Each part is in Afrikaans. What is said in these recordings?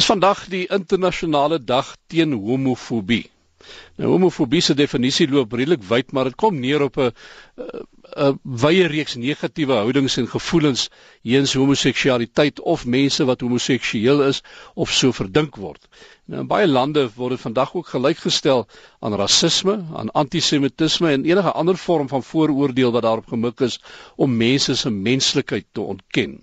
Dis vandag die internasionale dag teen homofobie. Nou homofobie se definisie loop redelik wyd, maar dit kom neer op 'n 'n wye reeks negatiewe houdings en gevoelens teenoor homoseksualiteit of mense wat homoseksueel is of so verdink word. Nou in baie lande word dit vandag ook gelykgestel aan rasisme, aan antisemitisme en enige ander vorm van vooroordeel wat daarop gemik is om mense se menslikheid te ontken.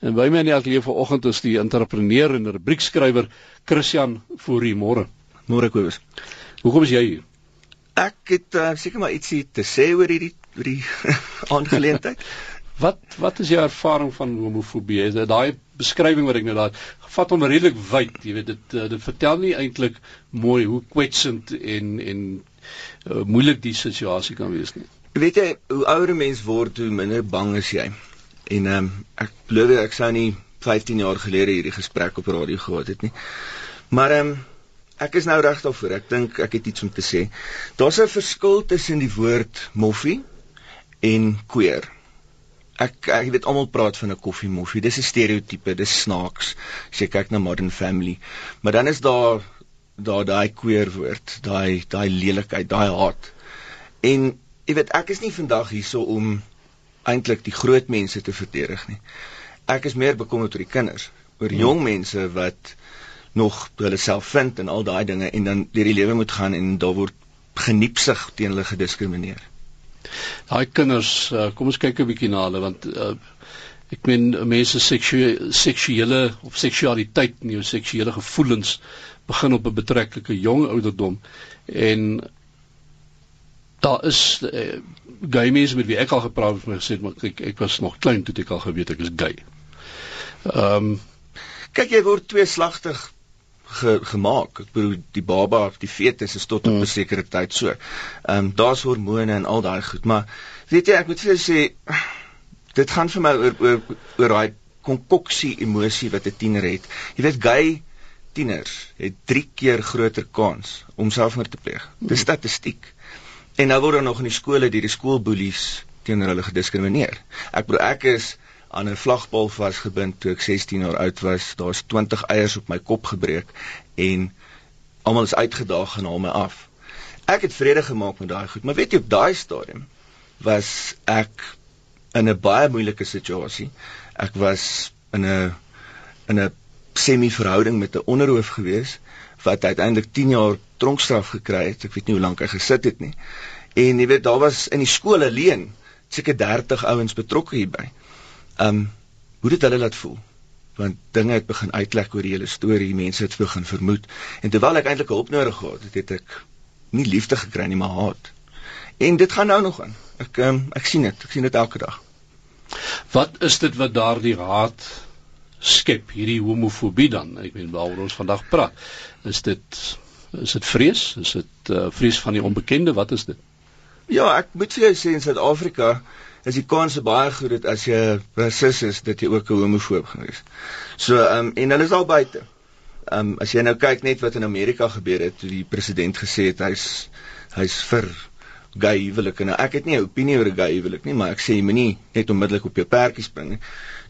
En by my in die ateljee vanoggend is die entrepreneur en rubriekskrywer Christian Fourie môre. Môre Kobus. Hoekom is jy hier? Ek het uh, seker maar ietsie te sê oor hierdie oor die aangeleentheid. wat wat is jou ervaring van homofobie? Is dit daai beskrywing wat ek nou daar vat hom redelik wyd, jy weet dit uh, dit vertel nie eintlik mooi hoe kwetsend en en uh, moeilik die situasie kan wees nie. Weet jy, hoe ouer 'n mens word, hoe minder bang is jy. En ehm um, ek glo ek sou nie 15 jaar gelede hierdie gesprek op radio gehad het nie. Maar ehm um, Ek is nou reg daarvoor. Ek dink ek het iets om te sê. Daar's 'n verskil tussen die woord moffie en queer. Ek ek weet almal praat van 'n koffie moffie. Dis 'n stereotipe, dis snaaks as jy kyk na Modern Family. Maar dan is daar daar daai queer woord, daai daai lelikheid, daai haat. En jy weet ek is nie vandag hierso om eintlik die groot mense te verdedig nie. Ek is meer bekommerd oor die kinders, oor hmm. jong mense wat nog hulle self vind en al daai dinge en dan deur die lewe moet gaan en daar word geniepsig teen hulle gediskrimineer. Daai kinders, uh, kom ons kyk 'n bietjie na hulle want uh, ek meen mense seksuele seksuele of seksualiteit en jou seksuele gevoelens begin op 'n betreklike jong ouderdom en daar is uh, gay mense met wie ek al gepraat het en gesê maar ek ek was nog klein toe ek al geweet ek is gay. Ehm um, kyk jy word tweeslagtig ge, gemaak. Ek bedoel die baba of die fetus is tot op 'n mm. sekere tyd so. Ehm um, daar's hormone en al daai goed, maar weet jy ek moet vir jou sê dit gaan vir my oor oor oor daai konkoksie emosie wat 'n tiener het. Jy weet gay tieners het 3 keer groter kans om selfmoord te pleeg. Dis mm. statistiek. En nou word daar nog in die skole deur die skoolboelies teenoor hulle gediskrimineer. Ek bedoel ek is aan 'n vlagpaal vasgebind toe ek 16 jaar oud was. Daar's 20 eiers op my kop gebreek en almal is uitgedaag en haal my af. Ek het vrede gemaak met daai goed, maar weet jy op daai stadium was ek in 'n baie moeilike situasie. Ek was in 'n in 'n semi-verhouding met 'n onderhoof gewees wat uiteindelik 10 jaar tronkstraf gekry het. Ek weet nie hoe lank hy gesit het nie. En jy weet daar was in die skool alleen seker 30 ouens betrokke hierby. Ehm um, hoe dit hulle laat voel? Want dinge het begin uitlek oor die hele storie, mense het begin vermoed en terwyl ek eintlik hulp nodig gehad het, het ek nie liefde gekry nie, maar haat. En dit gaan nou nog aan. Ek um, ek sien dit, ek sien dit elke dag. Wat is dit wat daardie haat skep, hierdie homofobie dan? Ek meen waaroor ons vandag praat. Is dit is dit vrees? Is dit uh, vrees van die onbekende? Wat is dit? Ja, ek moet vir jou sê in Suid-Afrika is die kans baie goed dat as jy rasis is dat jy ook 'n homofoob gewees. So ehm um, en hulle is al buite. Ehm um, as jy nou kyk net wat in Amerika gebeur het toe die president gesê het hy's hy's vir gay huwelike. Nou ek het nie 'n opinie oor 'n gay huwelik nie, maar ek sê jy moenie net onmiddellik op jou perdjie spring nie.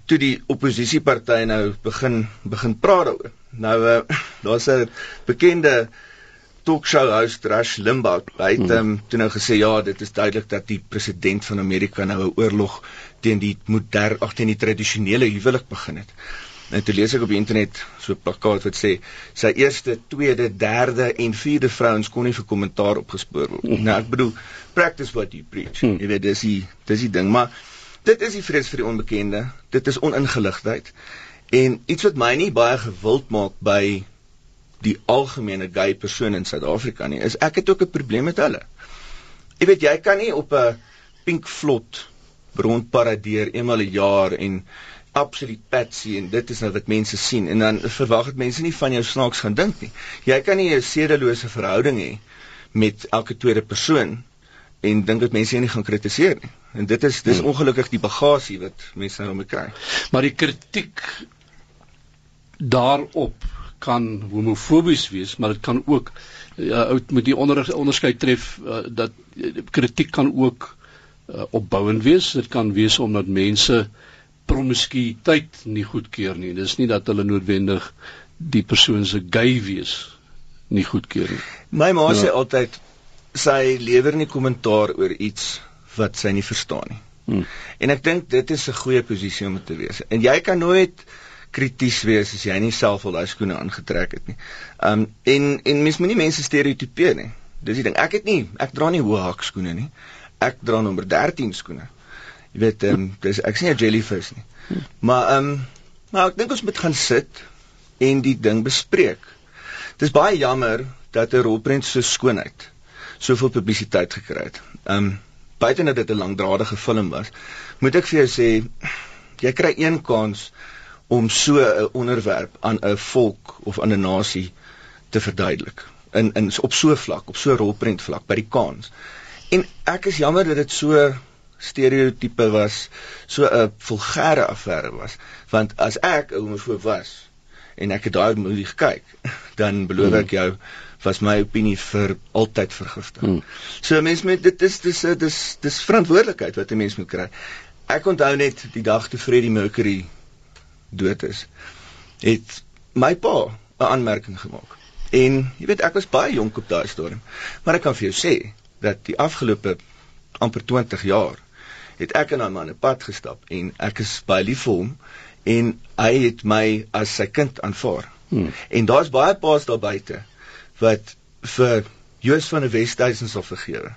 Toe die oppositiepartye nou begin begin praat daaroor. Nou uh, daar's 'n bekende talkshow host Rush Limbaugh hy het hmm. um, toe nou gesê ja dit is duidelik dat die president van Amerika nou 'n oorlog teen die moderne ag teen die tradisionele huwelik begin het. En toe lees ek op die internet so 'n plakkaat wat sê sy eerste, tweede, derde en vierde vrouens kon nie vir kommentaar opgespoor word. Hmm. Nou ek bedoel practice what you preach. Hmm. Jy weet dis die dis die ding, maar dit is die vrees vir die onbekende. Dit is oningeligtheid. En iets wat my nie baie gewild maak by die algemene gay persoon in Suid-Afrika nie, is ek het ook 'n probleem met hulle. Jy weet jy kan nie op 'n pink vlot rondparadeer eenmal 'n jaar en absoluut patsy en dit is nou wat mense sien en dan verwag dit mense nie van jou snaaks gaan dink nie. Jy kan nie 'n sedelose verhouding hê met elke tweede persoon en dink dat mense nie gaan kritiseer nie. En dit is dis hmm. ongelukkig die bagasie wat mense nou moet kry. Maar die kritiek daarop kan homofobies wees, maar dit kan ook ja, met die onder, onderskeid tref uh, dat uh, kritiek kan ook uh, opbouend wees. Dit kan wees omdat mense promiskuïteit nie goedkeur nie. Dis nie dat hulle noodwendig die persoon se gay wees nie goedkeur nie. My ma ja. sê altyd sy lewer nie kommentaar oor iets wat sy nie verstaan nie. Hmm. En ek dink dit is 'n goeie posisie om te wees. En jy kan nooit krities wees as jy nie self al daai skoene aangetrek het nie. Um en en mens moenie mense stereotipeer nie. Dis die ding. Ek het nie ek dra nie hoë hak skoene nie. Ek dra nommer 13 skoene. Jy weet um dis ek sien 'n jellyfish nie. Maar um maar ek dink ons moet gaan sit en die ding bespreek. Dis baie jammer dat 'n rolprent so skoonheid soveel publisiteit gekry het. Um buite dat dit 'n langdradige film was, moet ek vir jou sê jy kry een kans om so 'n onderwerp aan 'n volk of aan 'n nasie te verduidelik in in op so vlak, op so rolprent vlak by die kans. En ek is jammer dat dit so stereotipe was, so 'n vulgêre affære was, want as ek 'n homofoob was en ek het daai movie gekyk, dan beloof ek jou was my opinie vir altyd vergiftig. Hmm. So mense met dit is dis dis dis verantwoordelikheid wat 'n mens moet kry. Ek onthou net die dag toe Freddie Mercury dood is, het my pa 'n aanmerking gemaak. En jy weet ek was baie jonk op daai stadium, maar ek kan vir jou sê dat die afgelope amper 20 jaar het ek en daai man 'n pad gestap en ek is baie lief vir hom en hy het my as sy kind aanvaar. Hmm. En daar's baie paas daar buite wat vir Joos van die Westhuizen sal vergewe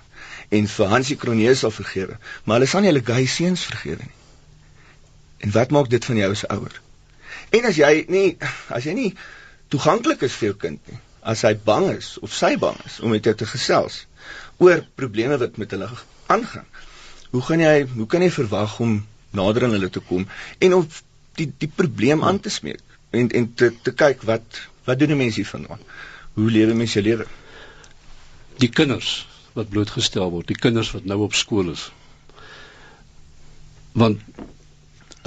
en vir Hansie Kronee sal vergewe, maar hulle sal nie hulle gay seuns vergewe nie. En wat maak dit van jou as ouer? En as jy nie as jy nie toeganklik is vir jou kind nie, as hy bang is of sy bang is om met jou te gesels oor probleme wat met hulle aangaan. Hoe gaan jy hoe kan jy verwag om nader aan hulle te kom en om die die probleem aan te smeek en en te te kyk wat wat doen die mense hier vandaan? Hoe lewe mens jou lewe? Die kinders wat blootgestel word, die kinders wat nou op skool is. Want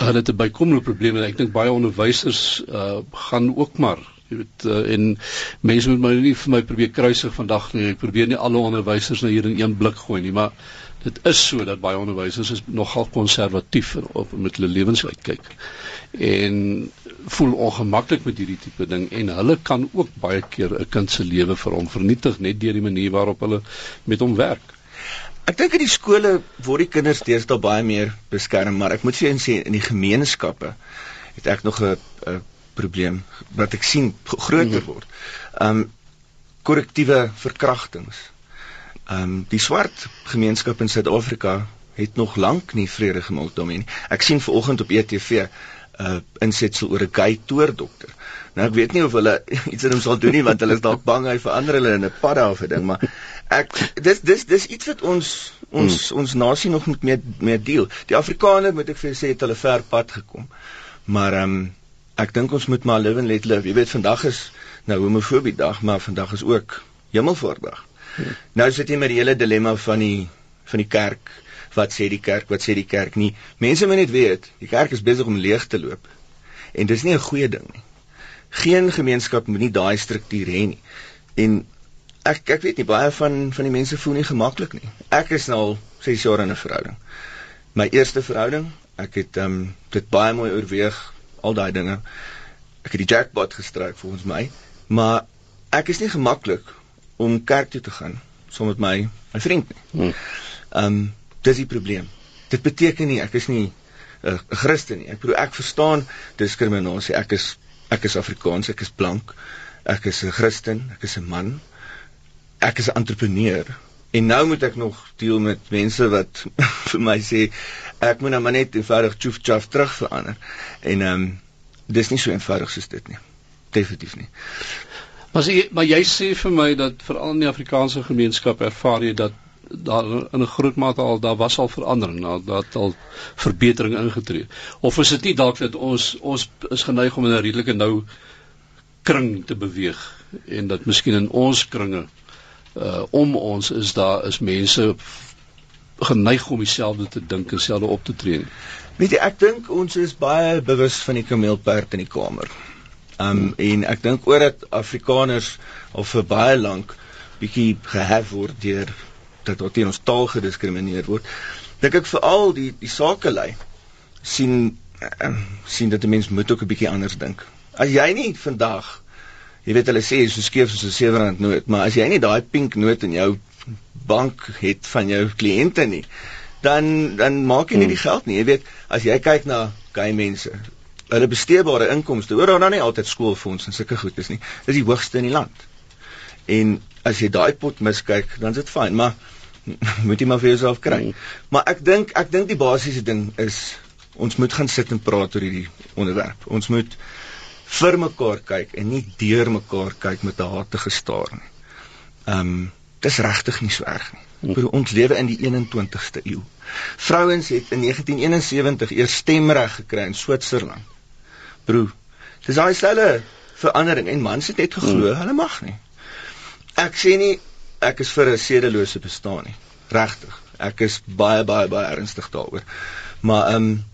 hulle 'n bykomende probleem en ek dink baie onderwysers uh gaan ook maar jy weet uh, en mense moet my nie vir my probeer kruisig vandag nie. Ek probeer nie alle onderwysers nou hier in een blik gooi nie, maar dit is so dat baie onderwysers is nogal konservatief op met hulle lewens uitkyk. En voel ongemaklik met hierdie tipe ding en hulle kan ook baie keer 'n kind se lewe vir hom vernietig net deur die manier waarop hulle met hom werk. Ek dink in die skole word die kinders deesdae baie meer beskerm, maar ek moet vir jou sê in die gemeenskappe het ek nog 'n probleem wat ek sien groter word. Um korrektiewe verkrachtings. Um die swart gemeenskap in Suid-Afrika het nog lank nie vrede gemaak daarmee nie. Ek sien ver oggend op ETV uh insetsel oor 'n gay toordokter. Nou ek weet nie of hulle iets aan hom sal doen nie want hulle is dalk bang hy verander hulle in 'n padda of 'n ding, maar ek dis dis dis iets wat ons ons hmm. ons nasie nog moet meer meer deel. Die Afrikaners moet ek vir sê het hulle ver pad gekom. Maar ehm um, ek dink ons moet maar live and let live. Jy weet vandag is nou homofobie dag, maar vandag is ook Hemelvaartdag. Hmm. Nou sit jy met die hele dilemma van die van die kerk wat sê die kerk, wat sê die kerk nie. Mense moet net weet, die kerk is besig om leeg te loop. En dis nie 'n goeie ding nie. Geen gemeenskap moet nie daai struktuur hê nie. En ek ek weet nie baie van van die mense voel nie gemaklik nie. Ek is nou al 6 jaar in 'n verhouding. My eerste verhouding, ek het ehm um, dit baie mooi oorweeg, al daai dinge. Ek het die jackpot gestryk volgens my, maar ek is nie gemaklik om kerk toe te gaan saam met my my vriend nie. Hmm. Ehm um, dis die probleem. Dit beteken nie ek is nie 'n uh, Christen nie. Ek bedoel ek verstaan diskriminasie. Ek is ek is Afrikaans, ek is blank. Ek is 'n Christen, ek is 'n man. Ek is 'n entrepreneur. En nou moet ek nog deel met mense wat vir my sê ek moet nou maar net eenvoudig tjoef tjaf terug verander. En ehm um, dis nie so eenvoudig soos dit nie. Definitief nie. Maar jy maar jy sê vir my dat veral in die Afrikaanse gemeenskap ervaar jy dat daar in 'n groot mate al daar was al verandering, daar dat al verbetering ingetree. Of is dit nie dalk dat ons ons is geneig om in 'n redelike nou kring te beweeg en dat miskien in ons kringe uh om ons is daar is mense geneig om dieselfde te dink en dieselfde op te tree. Weet jy, ek dink ons is baie bewus van die kameelperd in die kamer. Um en ek dink oor dat Afrikaners al vir baie lank bietjie gehef word deur dat daar teen ons taal gediskrimineer word. Dink ek veral die die sakelei sien uh, sien dat 'n mens moet ook 'n bietjie anders dink. As jy nie vandag jy weet hulle sê so skeef soos 'n R7 noot, maar as jy nie daai pink noot in jou bank het van jou kliënte nie, dan dan maak jy nie die hmm. geld nie. Jy weet, as jy kyk na gay mense, hulle besteedbare inkomste, hoor daar nou nie altyd skoolfonds en sulke goed is nie. Dis die hoogste in die land. En as jy daai pot miskyk, dan is dit fyn, maar moet jy maar vir jouself kry. Mm. Maar ek dink ek dink die basiese ding is ons moet gaan sit en praat oor hierdie onderwerp. Ons moet vir mekaar kyk en nie deur mekaar kyk met 'n hatige staar nie. Ehm um, dis regtig nie so erg nie. Mm. Ons lewe in die 21ste eeu. Vrouens het in 1971 eers stemreg gekry in Switserland. Bro, dis daai selfe verandering en mans het net geglo mm. hulle mag nie. Ek sê nie ek is vir 'n sedelose bestaan nie. Regtig. Ek is baie baie baie ernstig daaroor. Maar ehm um,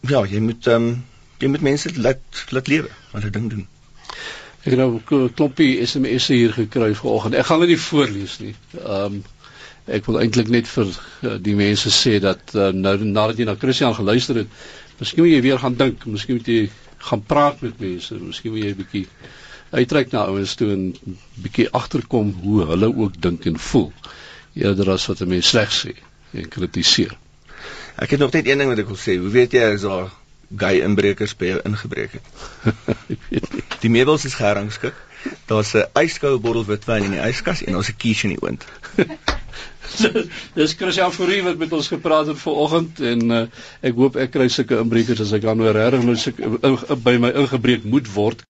ja, jy moet ehm um, jy moet mense laat laat lewe, 'n ding doen. Ek het nou 'n klompie SMS'e hier gekry vanoggend. Ek gaan dit nie voorlees nie. Ehm um, ek wil eintlik net vir uh, die mense sê dat uh, nou nadat jy na Christian geluister het, miskien moet jy weer gaan dink, miskien moet jy gaan praat met mense, miskien moet jy 'n bietjie uitreik na ouens toe en bietjie agterkom hoe hulle ook dink en voel eerder as wat 'n mens sleg sê en kritiseer. Ek het nog net een ding wat ek wil sê. Hoe weet jy as daar gay inbrekers by jou ingebreek het? die meubels is gerangskik. Daar's 'n yskoue bottel witwyn in die yskas en ons 'n kies in die oond. Dis Christian Fourie wat met ons gepraat het vanoggend en uh, ek hoop ek kry sulke inbrekers as ek dan nou regtig nou uh, by my ingebreek moet word.